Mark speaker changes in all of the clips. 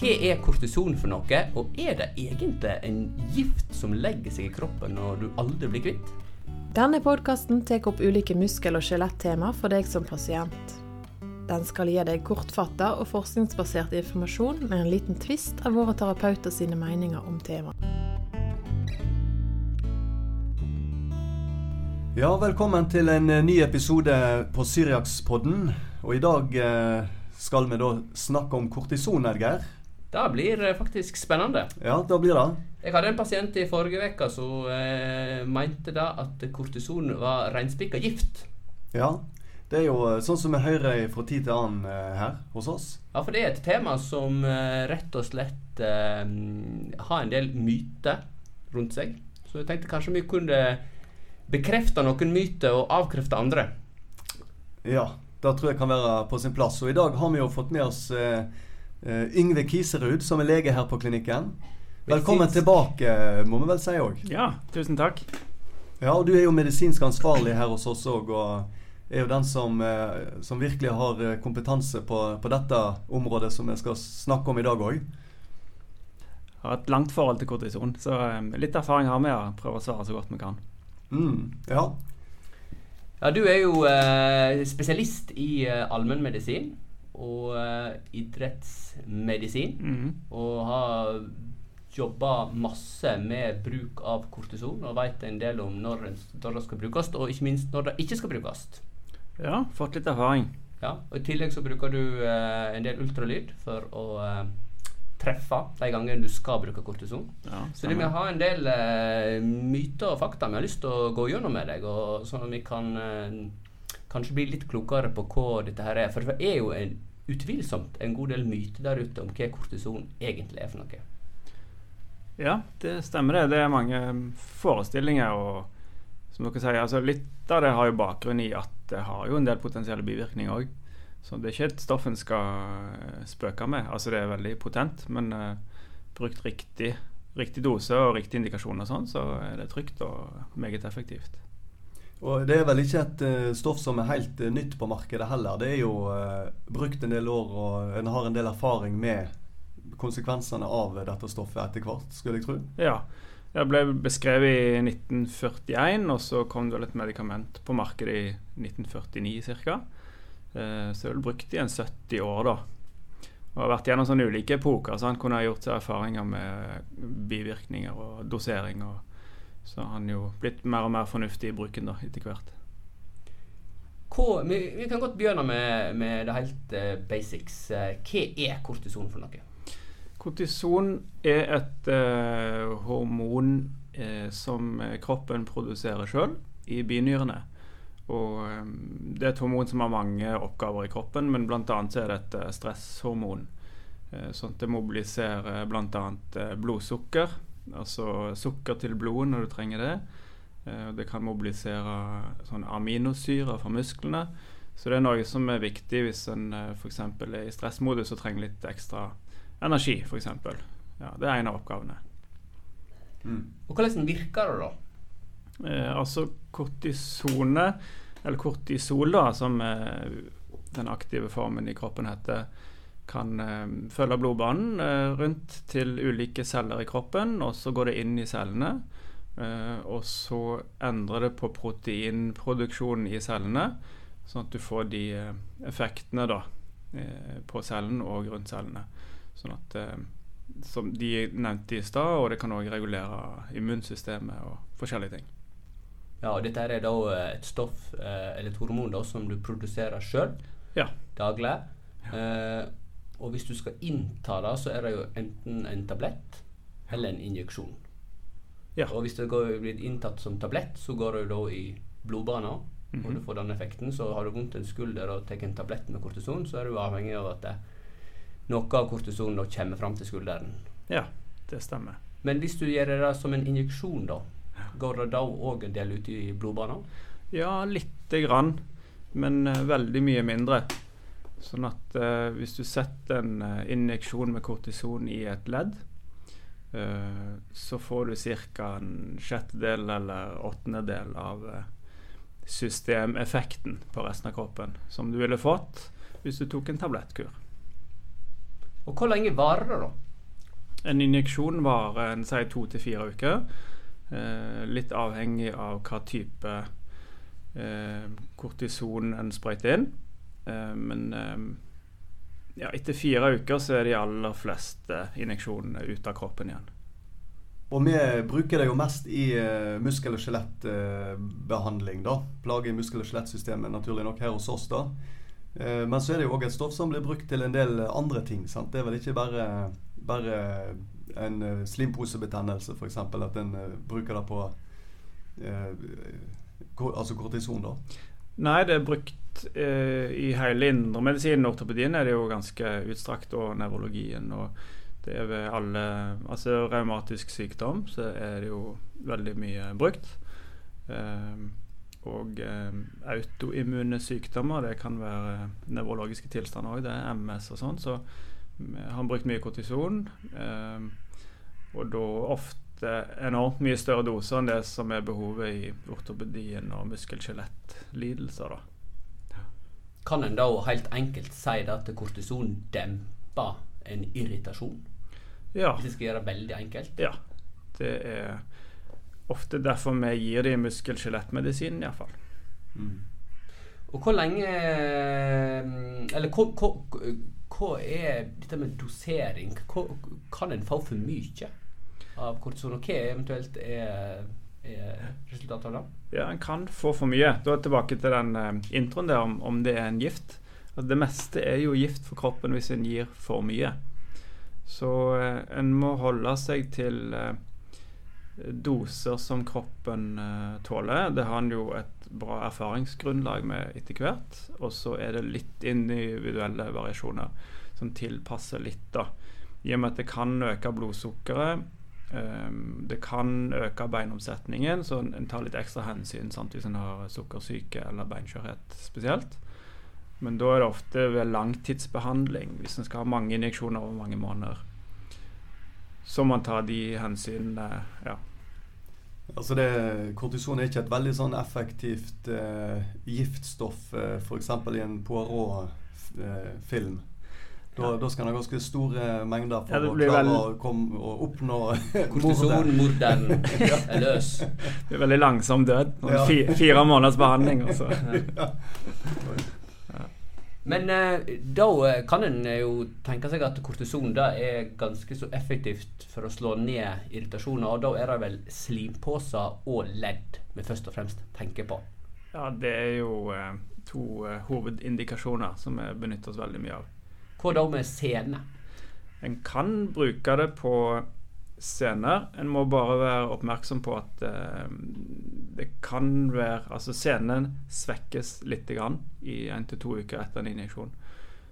Speaker 1: Hva er kortison for noe, og er det egentlig en gift som legger seg i kroppen når du aldri blir kvitt?
Speaker 2: Denne podkasten tar opp ulike muskel- og skjelettema for deg som pasient. Den skal gi deg kortfatta og forskningsbasert informasjon med en liten tvist av våre terapeuter sine meninger om temaet.
Speaker 3: Ja, velkommen til en eh, ny episode på Syriakspodden. Og i dag eh, skal vi da snakke om kortison, Edgeir.
Speaker 1: Det blir eh, faktisk spennende.
Speaker 3: Ja, det blir det.
Speaker 1: Jeg hadde en pasient i forrige uke som eh, mente da at kortison var reinspikka gift.
Speaker 3: Ja, det er jo eh, sånn som vi hører fra tid til annen eh, her hos oss.
Speaker 1: Ja, for det er et tema som eh, rett og slett eh, har en del myter rundt seg. Så jeg tenkte kanskje vi kunne bekrefte noen myter og avkrefte andre.
Speaker 3: Ja, det tror jeg kan være på sin plass. Og i dag har vi jo fått med oss eh, eh, Yngve Kiserud, som er lege her på klinikken. Velkommen
Speaker 1: Medisinsk.
Speaker 3: tilbake, må vi vel si òg.
Speaker 4: Ja, tusen takk.
Speaker 3: Ja, og du er jo medisinsk ansvarlig her hos oss òg, og er jo den som, eh, som virkelig har eh, kompetanse på, på dette området som vi skal snakke om i dag òg.
Speaker 4: Har et langt forhold til kortison, så eh, litt erfaring har vi å prøve å svare så godt vi kan.
Speaker 3: Mm, ja.
Speaker 1: Ja, du er jo eh, spesialist i eh, allmennmedisin og uh, idrettsmedisin.
Speaker 4: Mm.
Speaker 1: Og har jobba masse med bruk av kortison og veit en del om når, når det skal brukes, og ikke minst når det ikke skal brukes.
Speaker 4: Ja, fått litt erfaring.
Speaker 1: Ja, og I tillegg så bruker du uh, en del ultralyd for å uh, treffe de gangene du skal bruke kortison.
Speaker 4: Ja,
Speaker 1: Så det vi har en del myter og fakta vi har lyst til å gå gjennom med deg, og sånn at vi kan kanskje bli litt klokere på hva dette her er. For det er jo en, utvilsomt en god del myter der ute om hva kortison egentlig er for noe.
Speaker 4: Ja, det stemmer det. Det er mange forestillinger og som dere sier, altså litt av det har jo bakgrunn i at det har jo en del potensielle bivirkninger òg. Så det er ikke et stoff en skal eh, spøke med. Altså det er veldig potent, men uh, brukt riktig, riktig dose og riktig indikasjon og sånn, så er det trygt og meget effektivt.
Speaker 3: Og det er vel ikke et eh, stoff som er helt eh, nytt på markedet heller. Det er jo uh, brukt en del år, og en har en del erfaring med konsekvensene av dette stoffet etter hvert, skulle jeg tro.
Speaker 4: Ja. Det ble beskrevet i 1941, og så kom det vel et medikament på markedet i 1949 ca. Så det ble brukt i en 70 år, da. Og har vært gjennom sånne ulike epoker. Så han kunne ha gjort seg erfaringer med bivirkninger og dosering. Og så har han jo blitt mer og mer fornuftig i bruken da, etter hvert.
Speaker 1: Hva, vi, vi kan godt begynne med, med det helt uh, basics. Eh, hva er kortison for noe?
Speaker 4: Kortison er et uh, hormon uh, som kroppen produserer sjøl i binyrene. Og um, Det er et hormon som har mange oppgaver i kroppen, men bl.a. er det et stresshormon. Sånn at det mobiliserer bl.a. Blodsukker, altså sukker til blodet når du trenger det. Eh, og det kan mobilisere sånn aminosyrer fra musklene. Så det er noe som er viktig hvis en eh, f.eks. er i stressmodus og trenger litt ekstra energi, for Ja, det er en av oppgavene.
Speaker 1: Og hvordan virker det, da?
Speaker 4: Eh, altså kortisone, eller kortisol, da, som eh, den aktive formen i kroppen heter, kan eh, følge blodbanen eh, rundt til ulike celler i kroppen, og så går det inn i cellene. Eh, og så endrer det på proteinproduksjonen i cellene, sånn at du får de effektene da, eh, på cellen og rundt cellene. Sånn at som de nevnte i stad, og det kan òg regulere immunsystemet og forskjellige ting.
Speaker 1: Ja, og Dette er da et stoff, eller et hormon, da, som du produserer sjøl
Speaker 4: Ja.
Speaker 1: daglig. Eh, og hvis du skal innta det, så er det jo enten en tablett eller en injeksjon.
Speaker 4: Ja.
Speaker 1: Og hvis det går, blir inntatt som tablett, så går det jo da i blodbana, og
Speaker 4: Mhm.
Speaker 1: du får den effekten. Så har du vondt en skulder og tar en tablett med kortison, så er du avhengig av at det, noe av kortisonen kommer fram til skulderen.
Speaker 4: Ja, det stemmer.
Speaker 1: Men hvis du gjør det som en injeksjon, da, går det da òg en del ut i blodbana?
Speaker 4: Ja, lite grann, men eh, veldig mye mindre. Sånn at eh, hvis du setter en eh, injeksjon med kortison i et ledd, eh, så får du ca. en sjettedel eller åttendedel av eh, systemeffekten på resten av kroppen som du ville fått hvis du tok en tablettkur.
Speaker 1: Og hvor lenge varer det, da?
Speaker 4: En injeksjon varer en sier to til fire uker. Eh, litt avhengig av hva type eh, kortison en sprøyter inn. Eh, men eh, ja, etter fire uker så er de aller fleste injeksjonene ute av kroppen igjen.
Speaker 3: Og vi bruker det jo mest i muskel- og skjelettbehandling. da. Plager i muskel- og skjelettsystemet, naturlig nok her hos oss. da. Men så er det jo òg et stoff som blir brukt til en del andre ting. sant? Det er vel ikke bare, bare en slimposebetennelse, f.eks. At en bruker det på altså kortison, da.
Speaker 4: Nei, det er brukt i hele indremedisinen. Ortopedien er det jo ganske utstrakt, og nevrologien. og det er ved alle Altså revmatisk sykdom så er det jo veldig mye brukt. Eh, og eh, autoimmune sykdommer, det kan være nevrologiske tilstander òg, det er MS og sånn. Så har han brukt mye kortison. Eh, og da ofte enormt mye større doser enn det som er behovet i ortopedien og muskel-skjelettlidelser.
Speaker 1: Kan en da helt enkelt si at kortison demper en irritasjon?
Speaker 4: Ja.
Speaker 1: Hvis vi skal gjøre det veldig enkelt?
Speaker 4: Ja. Det er ofte derfor vi gir dem muskel-skjelettmedisin, iallfall. Mm.
Speaker 1: Og hvor lenge Eller hva, hva, hva, er dette med dosering? Hva, kan en få for mye av kortison? Og hva eventuelt er, er resultatet av det?
Speaker 4: Ja, en kan få for mye. Da er tilbake til den uh, introen der om, om det er en gift. Altså, det meste er jo gift for kroppen hvis en gir for mye. Så uh, en må holde seg til uh, doser som kroppen uh, tåler. Det har en jo et bra erfaringsgrunnlag med etter hvert. Og så er det litt individuelle variasjoner som tilpasser litt, da. I og med at det kan øke blodsukkeret. Um, det kan øke beinomsetningen, så en tar litt ekstra hensyn sant, hvis en har sukkersyke eller beinskjørhet spesielt. Men da er det ofte ved langtidsbehandling, hvis en skal ha mange injeksjoner over mange måneder. Så man tar de hensynene, ja.
Speaker 3: Altså det, Kortison er ikke et veldig sånn effektivt eh, giftstoff, eh, f.eks. i en Poirot-film. Da, da, skal det ganske store mengder for ja, å klare vel... å, komme, å oppnå
Speaker 1: Kortisonmorderen er løs.
Speaker 4: Det er veldig langsom død. Ja. Fire, fire måneders behandling. altså. Ja.
Speaker 1: Men eh, da eh, kan en eh, jo tenke seg at kortison da er ganske så effektivt for å slå ned irritasjoner. Og da er det vel slimposer og ledd vi først og fremst tenker på.
Speaker 4: Ja, det er jo eh, to eh, hovedindikasjoner som vi benytter oss veldig mye av.
Speaker 1: Hva da med scene?
Speaker 4: En kan bruke det på scener. En må bare være oppmerksom på at uh, det kan være Altså scenen svekkes litt grann i én til to uker etter en injeksjon.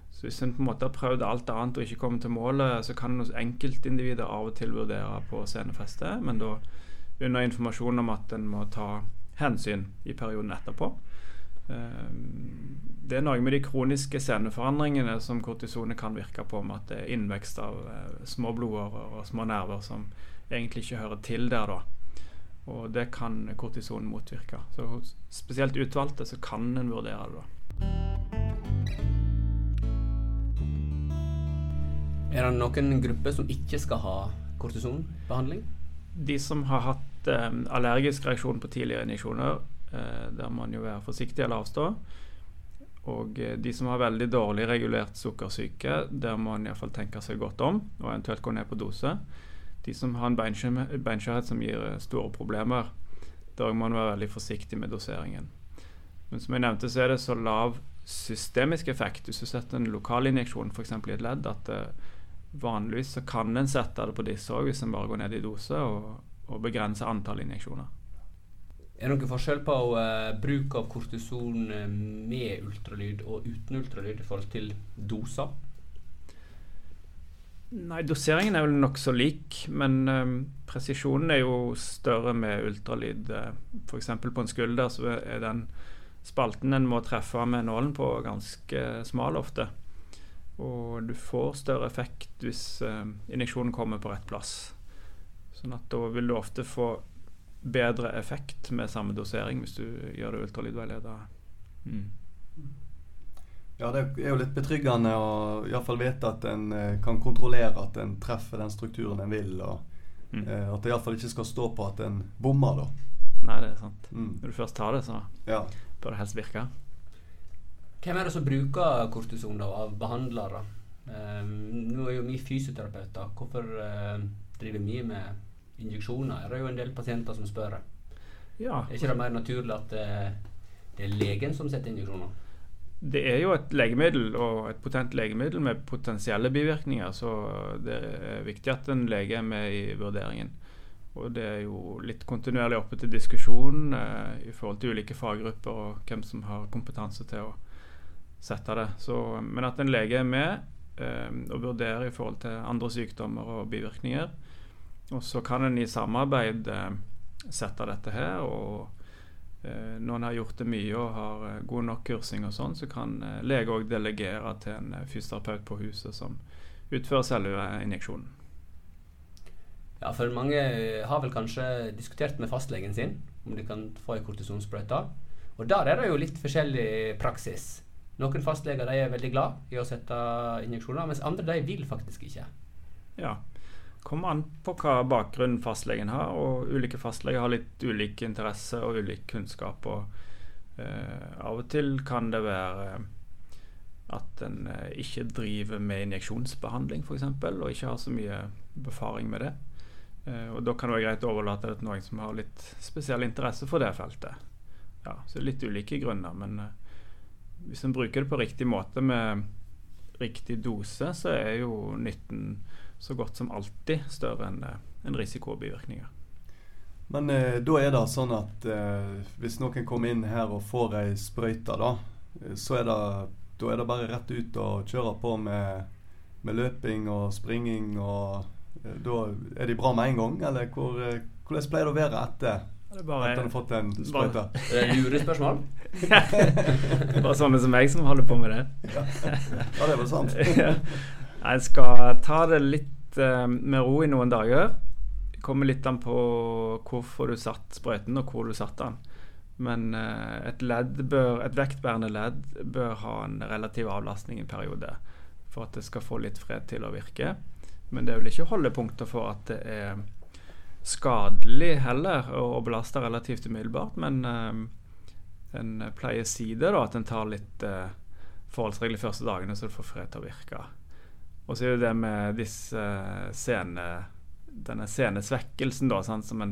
Speaker 4: Så hvis en på en måte har prøvd alt annet og ikke kommet til målet, så kan enkeltindivider av og til vurdere på scenefeste, men da under informasjon om at en må ta hensyn i perioden etterpå. Um, det er noe med de kroniske sceneforandringene som kortisonet kan virke på, med at det er innvekst av eh, små blodårer og små nerver som egentlig ikke hører til der. da. Og det kan kortison motvirke. Så spesielt utvalgte så kan en vurdere det. da.
Speaker 1: Er det noen grupper som ikke skal ha kortisonbehandling?
Speaker 4: De som har hatt eh, allergisk reaksjon på tidligere injeksjoner, eh, der må man jo være forsiktig eller avstå. Og eh, de som har veldig dårlig regulert sukkersyke, der må en iallfall tenke seg godt om, og eventuelt gå ned på dose. De som har en beinskjørhet som gir eh, store problemer, der må en være veldig forsiktig med doseringen. Men som jeg nevnte, så er det så lav systemisk effekt hvis du setter en lokalinjeksjon f.eks. i et ledd, at vanligvis så kan en sette det på disse òg hvis en bare går ned i dose og, og begrenser antall injeksjoner.
Speaker 1: Er det noen forskjell på uh, bruk av kortison eh, med ultralyd og uten ultralyd i forhold til doser?
Speaker 4: Nei, doseringen er vel nokså lik, men um, presisjonen er jo større med ultralyd. F.eks. på en skulder så er den spalten en må treffe med nålen på, ganske smal ofte. Og du får større effekt hvis uh, injeksjonen kommer på rett plass. Sånn at da vil du ofte få bedre effekt med samme dosering hvis du gjør det ultralydveileda. Mm.
Speaker 3: Ja, det er jo litt betryggende å i hvert fall vite at en eh, kan kontrollere at en treffer den strukturen en vil, og
Speaker 4: Mm.
Speaker 3: eh, at det iallfall ikke skal stå på at en bommer, da.
Speaker 4: Nei, det er sant.
Speaker 3: Mm.
Speaker 4: Når du først tar det, så
Speaker 3: Ja.
Speaker 4: bør det helst virke.
Speaker 1: Hvem er det som bruker kortison da, av behandlere? Um, nå er jo vi fysioterapeuter. Hvorfor uh, driver vi med injeksjoner? Det er jo en del pasienter som spør.
Speaker 4: Ja,
Speaker 1: Er ikke det mer naturlig at eh, det er legen som setter injeksjoner?
Speaker 4: Det er jo et legemiddel, og et potent legemiddel med potensielle bivirkninger, så det er viktig at en lege er med i vurderingen. Og det er jo litt kontinuerlig oppe til diskusjon eh, i forhold til ulike faggrupper og hvem som har kompetanse til å sette det. Så, men at en lege er med eh, og vurderer i forhold til andre sykdommer og bivirkninger. Og så kan en i samarbeid eh, sette dette her. og Eh, når en har gjort det mye og har eh, god nok kursing, og sånn, så kan lege òg delegere til en fysioterapeut på huset som utfører selve injeksjonen.
Speaker 1: Ja, for mange har vel kanskje diskutert med fastlegen sin om de kan få ei kortisonsprøyte. Og der er det jo litt forskjellig praksis. Noen fastleger er veldig glad i å sette injeksjoner, mens andre de vil faktisk ikke.
Speaker 4: Ja. Kommer an på hva bakgrunn fastlegen har, og ulike fastleger har litt ulik interesse og ulik kunnskap. og eh, Av og til kan det være at en eh, ikke driver med injeksjonsbehandling f.eks., og ikke har så mye befaring med det. Eh, og Da kan det være greit å overlate det til noen som har litt spesiell interesse for det feltet. Ja, så Litt ulike grunner, men eh, hvis en bruker det på riktig måte med riktig dose, så er jo nytten så godt som alltid større enn eh, en risiko og bivirkninger.
Speaker 3: Men eh, da er det sånn at eh, hvis noen kommer inn her og får ei sprøyte, da, eh, så er det, da er det bare rett ut og kjøre på med, med løping og springing og eh, Da er de bra med en gang, eller hvor, eh, hvordan pleier det å være etter
Speaker 4: Det er
Speaker 3: at
Speaker 4: bare,
Speaker 3: en har fått en sprøyte?
Speaker 1: Det lurespørsmål.
Speaker 4: bare sånne som meg som holder på med det.
Speaker 3: Ja, det er vel sant.
Speaker 4: Jeg skal ta det litt eh, med ro i noen dager. Det kommer litt an på hvorfor du satt sprøyten, og hvor du satte den. Men eh, et, ledd bør, et vektbærende ledd bør ha en relativ avlastning en periode for at det skal få litt fred til å virke. Men det vil ikke holde punkter for at det er skadelig heller å, belaste relativt umiddelbart. Men uh, en pleier si det, da, at en tar litt uh, forholdsregler første dagene, så du får fred til å virke. Og så er det det med disse scene, denne senesvekkelsen, da, sant, som en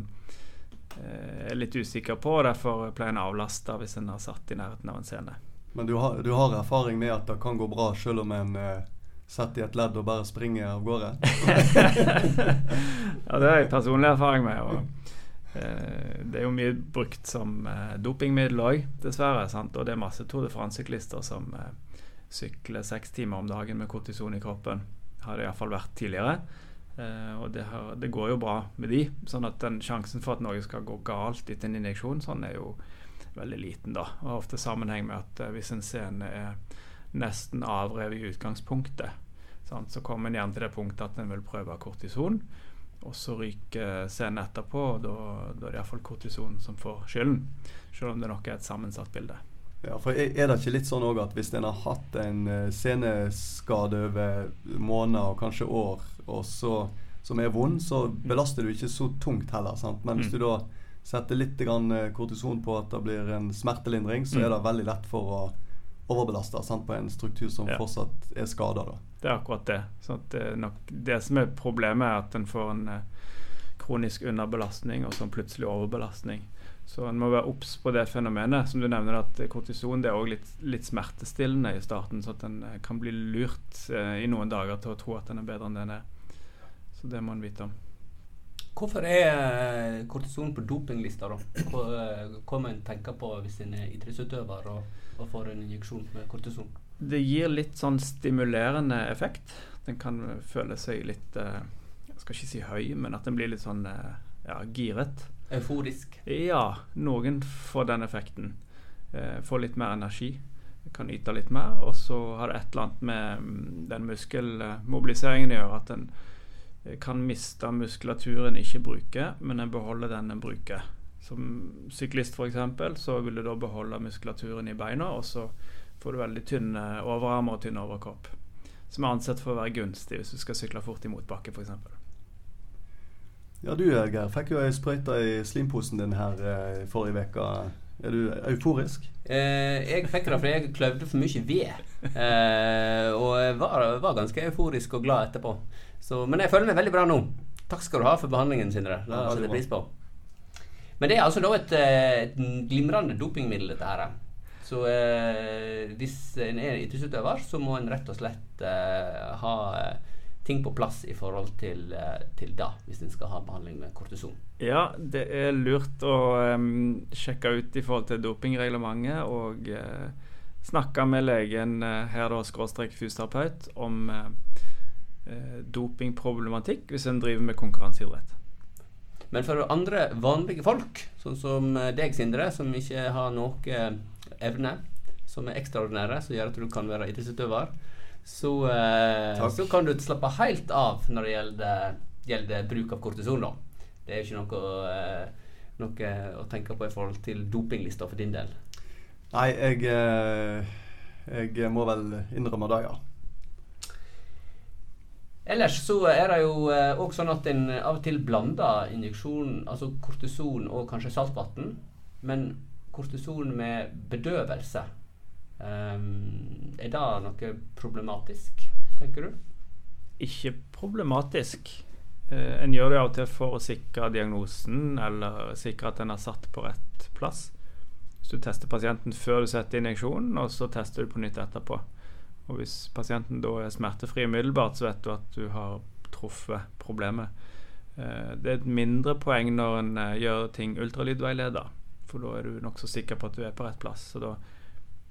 Speaker 4: eh, er litt usikker på. og Derfor pleier en å avlaste hvis en har satt i nærheten av en scene.
Speaker 3: Men du har, du har erfaring med at det kan gå bra selv om en eh, setter i et ledd og bare springer av gårde?
Speaker 4: ja, det har jeg personlig erfaring med. Og, eh, det er jo mye brukt som eh, dopingmiddel òg, dessverre. Sant? Og det er masse Tour de France-syklister som sykler seks timer om dagen med kortison i kroppen. Har det iallfall vært tidligere. Uh, og det, har, det, går jo bra med de. Sånn at den sjansen for at noe skal gå galt etter en injeksjon, sånn er jo veldig liten, da. Og har ofte sammenheng med at uh, hvis en scene er nesten avrevet i utgangspunktet, sant, så kommer en gjerne til det punktet at en vil prøve kortison. Og så ryker scenen etterpå, og da, da er det iallfall kortison som får skylden. Selv om det nok er et sammensatt bilde.
Speaker 3: Ja, for Er det ikke litt sånn òg at hvis en har hatt en eh, seneskade over måneder og kanskje år, og så, som er vond, så belaster du ikke så tungt heller. sant? Men hvis
Speaker 4: Mm.
Speaker 3: du da setter litt grann eh, kortison på at det blir en smertelindring, så
Speaker 4: Mm.
Speaker 3: er det veldig lett for å overbelaste sant? på en struktur som
Speaker 4: Ja.
Speaker 3: fortsatt er skada.
Speaker 4: Det er akkurat det. Det, er nok, det som er problemet, er at en får en eh, kronisk underbelastning og så en plutselig overbelastning. Så en må være obs på det fenomenet. Som du nevner, at kortison det er også litt, litt smertestillende i starten, så at en eh, kan bli lurt eh, i noen dager til å tro at den er bedre enn den er. Så det må en vite om.
Speaker 1: Hvorfor er eh, kortison på dopinglista, da? Hva, eh, hva må en tenke på hvis en er idrettsutøver og, og får en injeksjon med kortison?
Speaker 4: Det gir litt sånn stimulerende effekt. Den kan føle seg litt Jeg skal ikke si høy, men at den blir litt sånn ja, giret.
Speaker 1: Euforisk.
Speaker 4: Ja, noen får den effekten. Eh, får litt mer energi. Kan yte litt mer. Og så har det et eller annet med mm, den muskelmobiliseringen å gjøre at en eh, kan miste muskulaturen ikke bruker, men en beholder den en bruker. Som syklist f.eks. så vil du da beholde muskulaturen i beina, og så får du veldig tynne overarmer og tynn overkropp. Som er ansett for å være gunstig hvis du skal sykle fort i motbakke f.eks.
Speaker 3: Ja, du Geir, fikk jo ei sprøyte i slimposen din her eh, forrige uke. Er du euforisk?
Speaker 1: Eh, jeg fikk det fordi jeg kløvde for mye ved. Eh, og jeg var, var, ganske euforisk og glad etterpå. Så, men jeg føler meg veldig bra nå. Takk skal du ha for behandlingen, Sindre. Det setter jeg pris på. Men det er altså da et, eh, et glimrende dopingmiddel, dette her. Så eh, hvis en er idrettsutøver, så må en rett og slett eh, ha ting på plass i forhold til, eh, til da, hvis en skal ha behandling med kortison.
Speaker 4: Ja, det er lurt å um, sjekke ut i forhold til dopingreglementet og uh, snakke med legen uh, her da, skråstrek fysioterapeut om uh, dopingproblematikk hvis en driver med konkurranseidrett.
Speaker 1: Men for andre vanlige folk, sånn som deg, Sindre, som ikke har noe evne som er ekstraordinære, som gjør at du kan være idrettsutøver, så, eh, så, kan du slappe helt av når det gjelder, gjelder bruk av kortison. da. Det er jo ikke noe, eh, noe, å tenke på i forhold til dopinglista for din del.
Speaker 3: Nei, jeg, eh, jeg må vel innrømme det, ja.
Speaker 1: Ellers så er det jo òg sånn at en av og til blander injeksjon, altså kortison og kanskje saltvann. Men kortison med bedøvelse Um, er det noe problematisk, tenker du?
Speaker 4: Ikke problematisk. Uh, en gjør det av og til for å sikre diagnosen, eller sikre at den er satt på rett plass. Hvis du tester pasienten før du setter injeksjonen, og så tester du på nytt etterpå. Og hvis pasienten da er smertefri umiddelbart, så vet du at du har truffet problemet. Uh, det er et mindre poeng når en uh, gjør ting ultralydveileder, for da er du nokså sikker på at du er på rett plass. Så da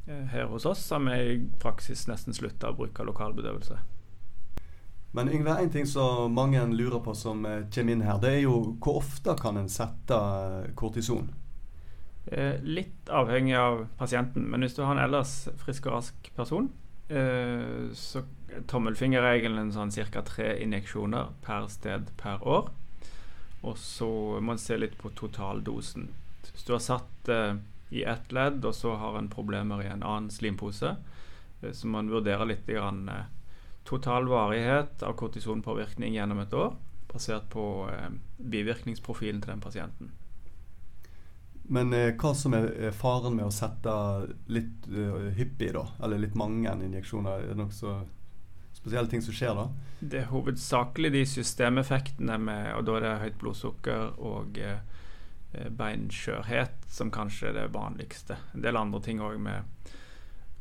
Speaker 4: her hos oss har vi i praksis nesten slutta å bruke lokalbedøvelse.
Speaker 3: Men Yngve, en ting som mange lurer på som eh, kommer inn her, det er jo hvor ofte kan en sette eh, kortison?
Speaker 4: Eh, litt avhengig av pasienten, men hvis du har en ellers frisk og rask person, så så er sånn ca. tre injeksjoner per sted per år. Og så må en se litt på totaldosen. Hvis du har satt eh, i ett ledd, og så har en problemer i en annen slimpose. Eh, så man vurderer litt grann, eh, total varighet av kortisonpåvirkning gjennom et år, basert på eh, bivirkningsprofilen til den pasienten.
Speaker 3: Men eh, hva som er faren med å sette litt uh, hyppig, da? Eller litt mange injeksjoner? Er det nokså spesielle ting som skjer da?
Speaker 4: Det er hovedsakelig de systemeffektene med Og da er det høyt blodsukker og eh, Eh, beinskjørhet, som kanskje er det vanligste. En del andre ting òg med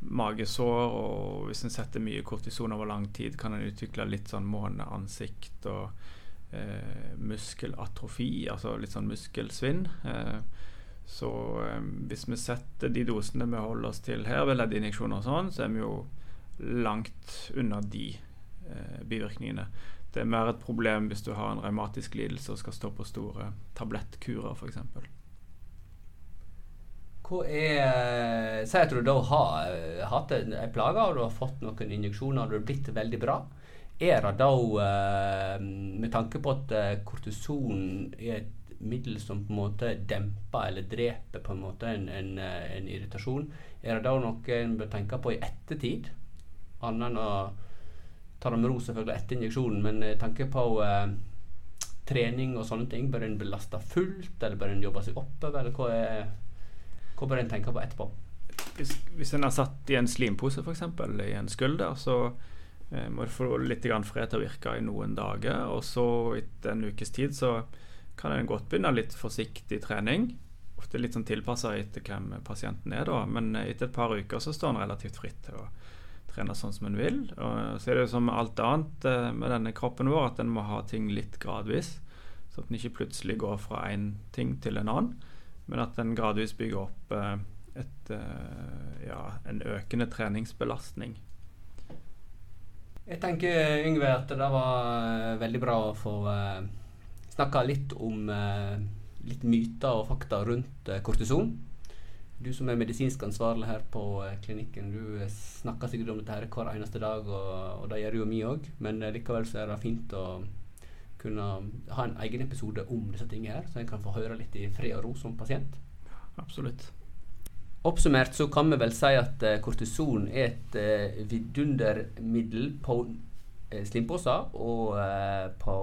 Speaker 4: magesår, og hvis en setter mye kortison over lang tid, kan en utvikle litt sånn måneansikt og eh, muskelatrofi, altså litt sånn muskelsvinn. Eh, så eh, hvis vi setter de dosene vi holder oss til her ved leddinjeksjoner og sånn, så er vi jo langt unna de eh, bivirkningene. Det er mer et problem hvis du har en revmatisk lidelse og skal stå på store tablettkurer f.eks.
Speaker 1: Hva er Si at du da har eh, hatt en plage og du har fått noen injeksjoner og du har blitt veldig bra. Er det da, eh, med tanke på at eh, kortison er et middel som på en måte demper eller dreper på en måte en, en, en irritasjon, er det da noe en bør tenke på i ettertid? Annet enn å tar det med ro selvfølgelig etter injeksjonen, men i tanke på eh, trening og sånne ting. Bør en belaste fullt, eller bør en jobbe seg oppover, eller hva, er, hva bør en tenke på etterpå?
Speaker 4: Hvis, hvis en er satt i en slimpose, f.eks., i en skulder, så eh, må du få litt fred til å virke i noen dager. Og så etter en ukes tid så kan en godt begynne litt forsiktig trening. Ofte litt sånn tilpassa etter hvem pasienten er, da. Men etter et par uker så står en relativt fritt til å trene sånn som en vil. Og så er det jo som alt annet eh, med denne kroppen vår at en må ha ting litt gradvis. Så at en ikke plutselig går fra én ting til en annen, men at en gradvis bygger opp eh, et, eh, ja, en økende treningsbelastning.
Speaker 1: Jeg tenker Yngve, at det var veldig bra å få snakka litt om litt myter og fakta rundt kortison. Du som er medisinsk ansvarlig her på eh, klinikken, du eh, snakker sikkert om dette her hver eneste dag, og, og det gjør jo vi òg. Men eh, likevel så er det fint å kunne ha en egen episode om disse tingene her, så en kan få høre litt i fred og ro som pasient.
Speaker 4: Absolutt.
Speaker 1: Oppsummert så kan vi vel si at kortison er et eh, vidundermiddel på eh, og eh, på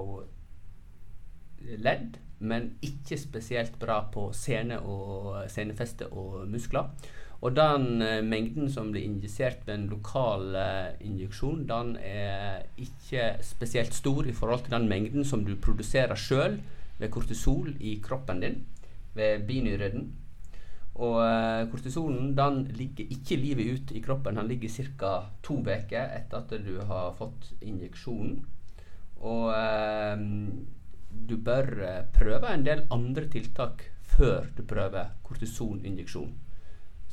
Speaker 1: ledd, men ikke spesielt bra på sene og senefeste og muskler. Og den eh, mengden som blir injisert ved en lokal eh, injeksjon, den er ikke spesielt stor i forhold til den mengden som du produserer sjøl ved kortisol i kroppen din, ved binyreden. Og kortisolen, kortisonen den ligger ikke livet ut i kroppen. Den ligger ca. to uker etter at du har fått injeksjonen. Og eh, du bør eh, prøve en del andre tiltak før du prøver kortisoninjeksjon.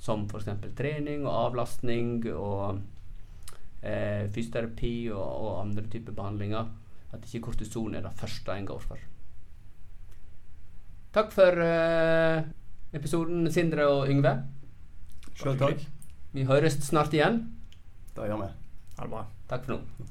Speaker 1: Som f.eks. trening og avlastning og eh, fysioterapi og, og andre typer behandlinger. At ikke kortison er det første en går for. Takk for eh, episoden, Sindre og Yngve.
Speaker 3: Sjøl takk.
Speaker 1: Vi høres snart igjen.
Speaker 3: Det gjør vi.
Speaker 4: Ha det bra.
Speaker 1: Takk for nå.